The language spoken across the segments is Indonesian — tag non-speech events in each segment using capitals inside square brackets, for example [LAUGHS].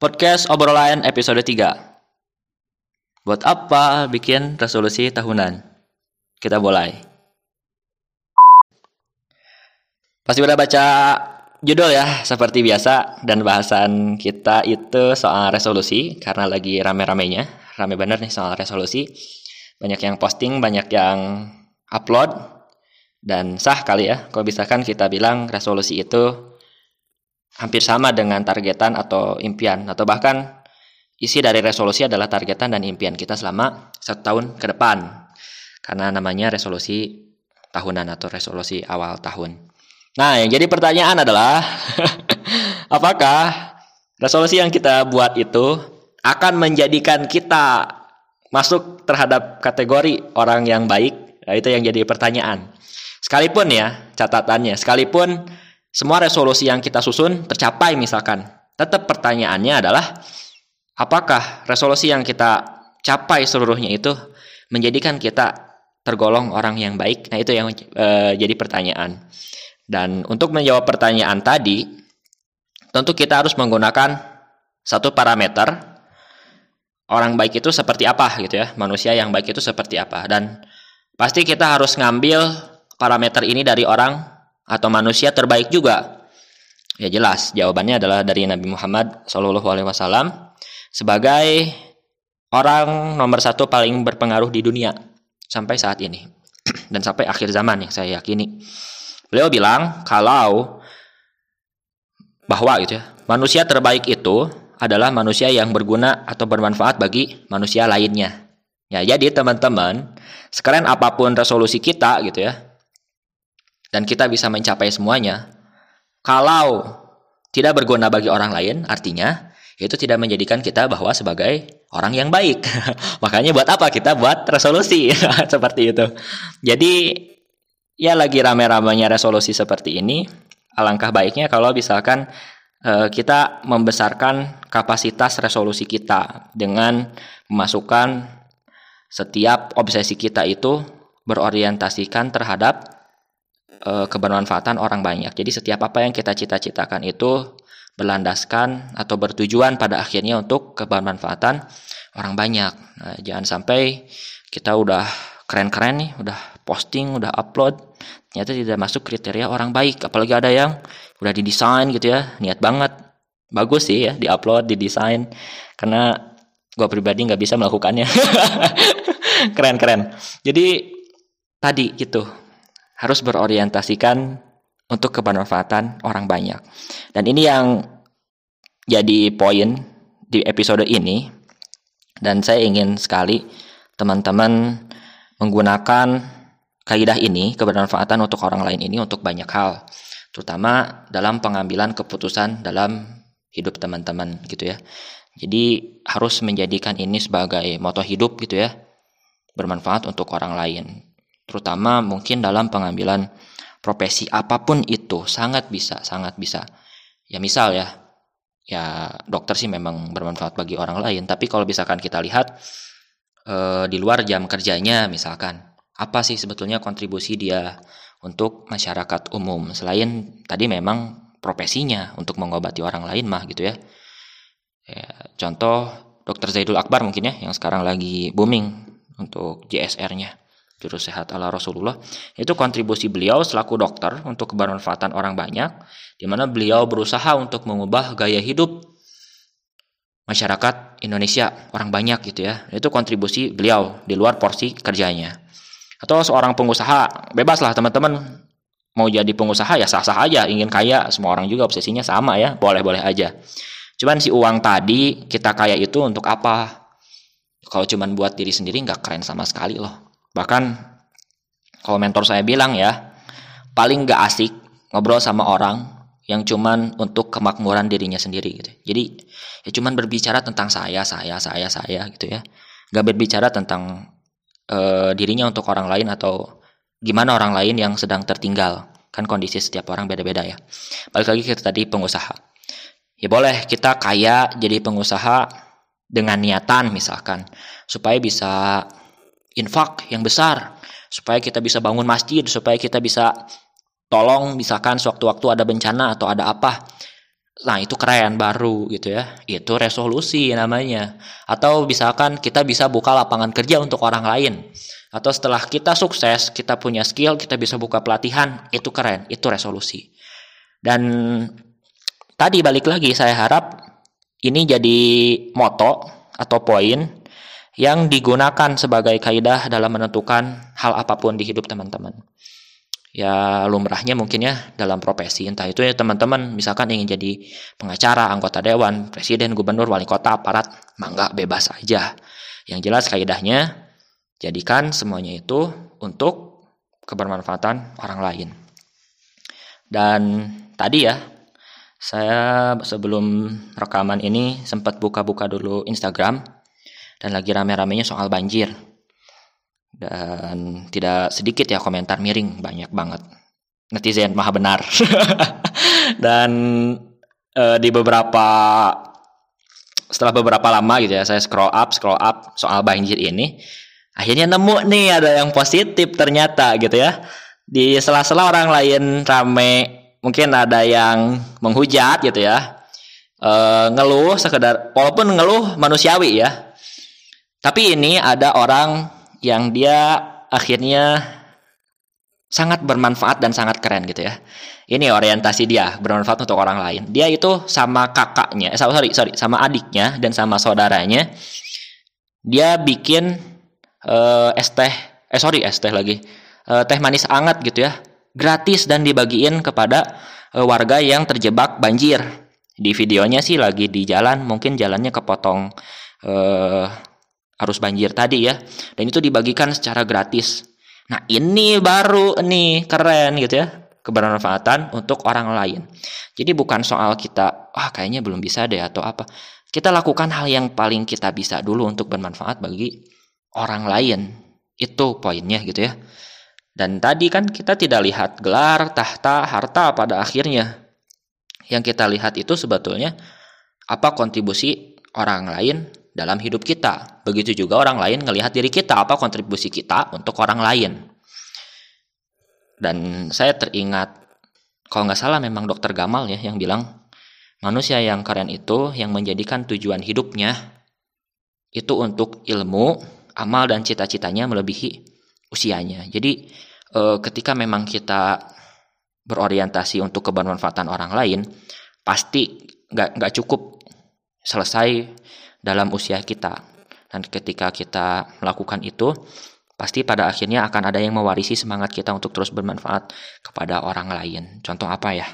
Podcast obrolan episode 3. Buat apa bikin resolusi tahunan? Kita mulai. Pasti udah baca judul ya, seperti biasa. Dan bahasan kita itu soal resolusi, karena lagi rame-ramenya. Rame bener nih soal resolusi. Banyak yang posting, banyak yang upload. Dan sah kali ya, kalau misalkan kita bilang resolusi itu hampir sama dengan targetan atau impian atau bahkan isi dari resolusi adalah targetan dan impian kita selama satu tahun ke depan karena namanya resolusi tahunan atau resolusi awal tahun. Nah, yang jadi pertanyaan adalah [LAUGHS] apakah resolusi yang kita buat itu akan menjadikan kita masuk terhadap kategori orang yang baik? Nah, itu yang jadi pertanyaan. Sekalipun ya, catatannya, sekalipun semua resolusi yang kita susun tercapai misalkan. Tetap pertanyaannya adalah apakah resolusi yang kita capai seluruhnya itu menjadikan kita tergolong orang yang baik? Nah, itu yang e, jadi pertanyaan. Dan untuk menjawab pertanyaan tadi, tentu kita harus menggunakan satu parameter orang baik itu seperti apa gitu ya. Manusia yang baik itu seperti apa dan pasti kita harus ngambil parameter ini dari orang atau manusia terbaik juga? Ya jelas, jawabannya adalah dari Nabi Muhammad SAW sebagai orang nomor satu paling berpengaruh di dunia sampai saat ini [CLEARS THROAT] dan sampai akhir zaman yang saya yakini. Beliau bilang kalau bahwa gitu ya, manusia terbaik itu adalah manusia yang berguna atau bermanfaat bagi manusia lainnya. Ya, jadi teman-teman, sekeren apa pun resolusi kita gitu ya, dan kita bisa mencapai semuanya, kalau tidak berguna bagi orang lain, artinya itu tidak menjadikan kita bahwa sebagai orang yang baik. [LAUGHS] Makanya buat apa kita buat resolusi [LAUGHS] seperti itu. Jadi ya lagi rame-ramenya resolusi seperti ini, alangkah baiknya kalau misalkan uh, kita membesarkan kapasitas resolusi kita dengan memasukkan setiap obsesi kita itu berorientasikan terhadap uh, kebermanfaatan orang banyak. Jadi setiap apa yang kita cita-citakan itu berlandaskan atau bertujuan pada akhirnya untuk kebermanfaatan orang banyak. Nah, jangan sampai kita udah keren-keren nih, udah posting, udah upload, ternyata tidak masuk kriteria orang baik. Apalagi ada yang udah didesain gitu ya, niat banget, bagus sih ya, diupload, didesain, karena gue pribadi nggak bisa melakukannya. [LAUGHS] Keren-keren. Jadi tadi gitu, harus berorientasikan untuk kebermanfaatan orang banyak. Dan ini yang jadi poin di episode ini dan saya ingin sekali teman-teman menggunakan kaidah ini kebermanfaatan untuk orang lain ini untuk banyak hal terutama dalam pengambilan keputusan dalam hidup teman-teman gitu ya. Jadi harus menjadikan ini sebagai moto hidup gitu ya. Bermanfaat untuk orang lain terutama mungkin dalam pengambilan profesi apa pun itu sangat bisa sangat bisa. Ya misal ya ya dokter sih memang bermanfaat bagi orang lain tapi kalau misalkan kita lihat e, di luar jam kerjanya misalkan apa sih sebetulnya kontribusi dia untuk masyarakat umum? Selain tadi memang profesinya untuk mengobati orang lain mah gitu ya, ya contoh dokter Zaidul Akbar mungkin ya yang sekarang lagi booming untuk JSR-nya juru sehat ala Rasulullah itu kontribusi beliau selaku dokter untuk kebermanfaatan orang banyak di mana beliau berusaha untuk mengubah gaya hidup masyarakat Indonesia orang banyak gitu ya. Itu kontribusi beliau di luar porsi kerjanya. Atau seorang pengusaha bebaslah teman-teman. Mau jadi pengusaha ya sah-sah aja ingin kaya semua orang juga obsesinya sama ya boleh-boleh aja. Cuman si uang tadi kita kaya itu untuk apa? Kalau cuman buat diri sendiri nggak keren sama sekali loh Bahkan kalau mentor saya bilang ya, paling gak asik ngobrol sama orang yang cuman untuk kemakmuran dirinya sendiri gitu. Jadi ya cuman berbicara tentang saya, saya, saya, saya gitu ya. Gak berbicara tentang uh, dirinya untuk orang lain atau gimana orang lain yang sedang tertinggal. Kan kondisi setiap orang beda-beda ya. Balik lagi kita tadi pengusaha. Ya boleh kita kaya jadi pengusaha dengan niatan misalkan supaya bisa infak yang besar supaya kita bisa bangun masjid, supaya kita bisa tolong misalkan sewaktu-waktu ada bencana atau ada apa. Nah, itu keren baru gitu ya. Itu resolusi namanya. Atau misalkan kita bisa buka lapangan kerja untuk orang lain. Atau setelah kita sukses, kita punya skill, kita bisa buka pelatihan, itu keren, itu resolusi. Dan tadi balik lagi saya harap ini jadi moto atau poin yang digunakan sebagai kaidah dalam menentukan hal apa pun di hidup teman-teman ya lumrahnya mungkin ya dalam profesi entah itu ya teman-teman misalkan ingin jadi pengacara, anggota dewan, presiden, gubernur, wali kota, aparat, mangga bebas aja. Yang jelas kaidahnya jadikan semuanya itu untuk kebermanfaatan orang lain. Dan tadi ya saya sebelum rekaman ini sempat buka-buka dulu Instagram dan lagi rame-ramenya soal banjir. Dan tidak sedikit ya komentar miring banyak banget. Netizen maha benar. [LAUGHS] Dan e, di beberapa setelah beberapa lama gitu ya saya scroll up scroll up soal banjir ini akhirnya nemu nih ada yang positif ternyata gitu ya. Di sela-sela orang lain rame mungkin ada yang menghujat gitu ya. E, ngeluh sekedar walaupun ngeluh manusiawi ya tapi ini ada orang yang dia akhirnya sangat bermanfaat dan sangat keren gitu ya. Ini orientasi dia bermanfaat untuk orang lain. Dia itu sama kakaknya, eh, sorry sorry, sama adiknya dan sama saudaranya. Dia bikin uh, es teh, eh sorry es teh lagi, uh, teh manis anget gitu ya, gratis dan dibagiin kepada uh, warga yang terjebak banjir. Di videonya sih lagi di jalan, mungkin jalannya kepotong uh, arus banjir tadi ya. Dan itu dibagikan secara gratis. Nah, ini baru nih keren gitu ya. Kebermanfaatan untuk orang lain. Jadi bukan soal kita, ah kayaknya belum bisa deh atau apa. Kita lakukan hal yang paling kita bisa dulu untuk bermanfaat bagi orang lain. Itu poinnya gitu ya. Dan tadi kan kita tidak lihat gelar, tahta, harta pada akhirnya. Yang kita lihat itu sebetulnya apa kontribusi orang lain dalam hidup kita. Begitu juga orang lain melihat diri kita, apa kontribusi kita untuk orang lain. Dan saya teringat, kalau nggak salah memang dokter Gamal ya yang bilang, manusia yang keren itu yang menjadikan tujuan hidupnya itu untuk ilmu, amal dan cita-citanya melebihi usianya. Jadi e, ketika memang kita berorientasi untuk kebermanfaatan orang lain, pasti nggak cukup selesai dalam usia kita. Dan ketika kita melakukan itu, pasti pada akhirnya akan ada yang mewarisi semangat kita untuk terus bermanfaat kepada orang lain. Contoh apa ya?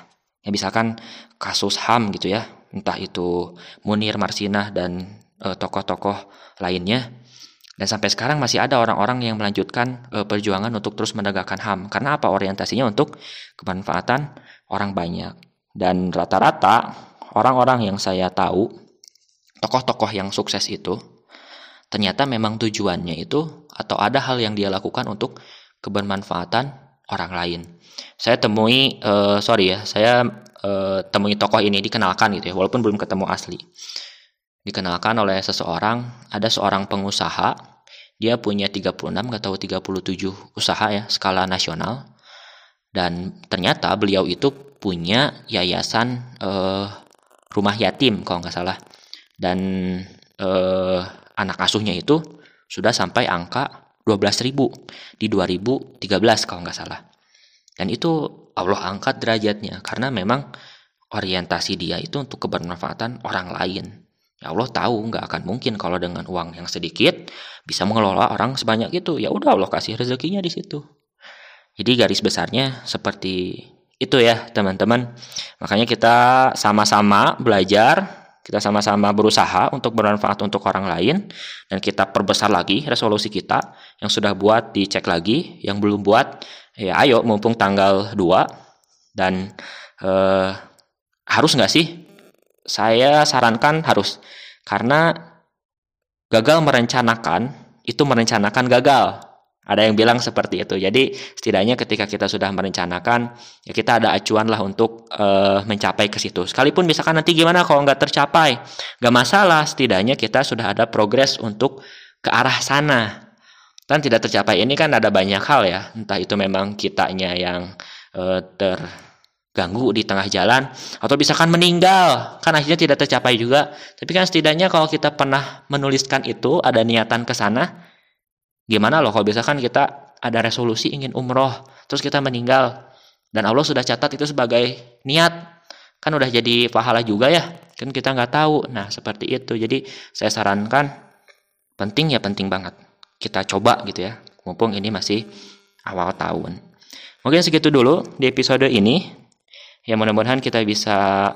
Ya misalkan kasus HAM gitu ya, entah itu Munir Marsinah dan eh, tokoh-tokoh lainnya. Dan sampai sekarang masih ada orang-orang yang melanjutkan e, perjuangan untuk terus menegakkan HAM. Karena apa? Orientasinya untuk kemanfaatan orang banyak. Dan rata-rata orang-orang yang saya tahu tokoh-tokoh yang sukses itu ternyata memang tujuannya itu atau ada hal yang dia lakukan untuk kebermanfaatan orang lain. Saya temui uh, sorry ya, saya uh, temui tokoh ini dikenalkan gitu ya, walaupun belum ketemu asli. Dikenalkan oleh seseorang, ada seorang pengusaha, dia punya 36 atau 37 usaha ya, skala nasional. Dan ternyata beliau itu punya yayasan uh, rumah yatim kalau nggak salah dan eh, anak asuhnya itu sudah sampai angka 12.000 di 2013 kalau nggak salah. Dan itu Allah angkat derajatnya karena memang orientasi dia itu untuk kebermanfaatan orang lain. Ya Allah tahu nggak akan mungkin kalau dengan uang yang sedikit bisa mengelola orang sebanyak itu. Ya udah Allah kasih rezekinya di situ. Jadi garis besarnya seperti itu ya teman-teman. Makanya kita sama-sama belajar kita sama-sama berusaha untuk bermanfaat untuk orang lain dan kita perbesar lagi resolusi kita yang sudah buat dicek lagi, yang belum buat ya ayo mumpung tanggal 2 dan eh, harus nggak sih? Saya sarankan harus karena gagal merencanakan itu merencanakan gagal. Ada yang bilang seperti itu. Jadi setidaknya ketika kita sudah merencanakan, ya kita ada acuan lah untuk uh, mencapai ke situ. Sekalipun misalkan nanti gimana kalau nggak tercapai, nggak masalah. Setidaknya kita sudah ada progres untuk ke arah sana. Dan tidak tercapai ini kan ada banyak hal ya. Entah itu memang kitanya yang uh, ter ganggu di tengah jalan atau misalkan meninggal kan akhirnya tidak tercapai juga tapi kan setidaknya kalau kita pernah menuliskan itu ada niatan ke sana gimana loh kalau misalkan kita ada resolusi ingin umroh terus kita meninggal. Dan Allah sudah catat itu sebagai niat. Kan udah jadi pahala juga ya kan kita nggak tahu. Nah seperti itu. Jadi saya sarankan penting ya penting banget. Kita coba gitu ya mumpung ini masih awal tahun. Mungkin segitu dulu di episode ini. Ya mudah-mudahan kita bisa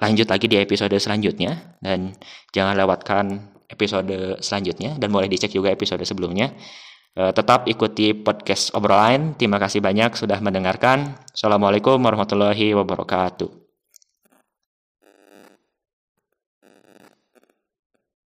lanjut lagi di episode selanjutnya. Dan jangan lewatkan episode selanjutnya dan boleh dicek juga episode sebelumnya. Eh, tetap ikuti podcast obrolan. Terima kasih banyak sudah mendengarkan. Assalamualaikum warahmatullahi wabarakatuh.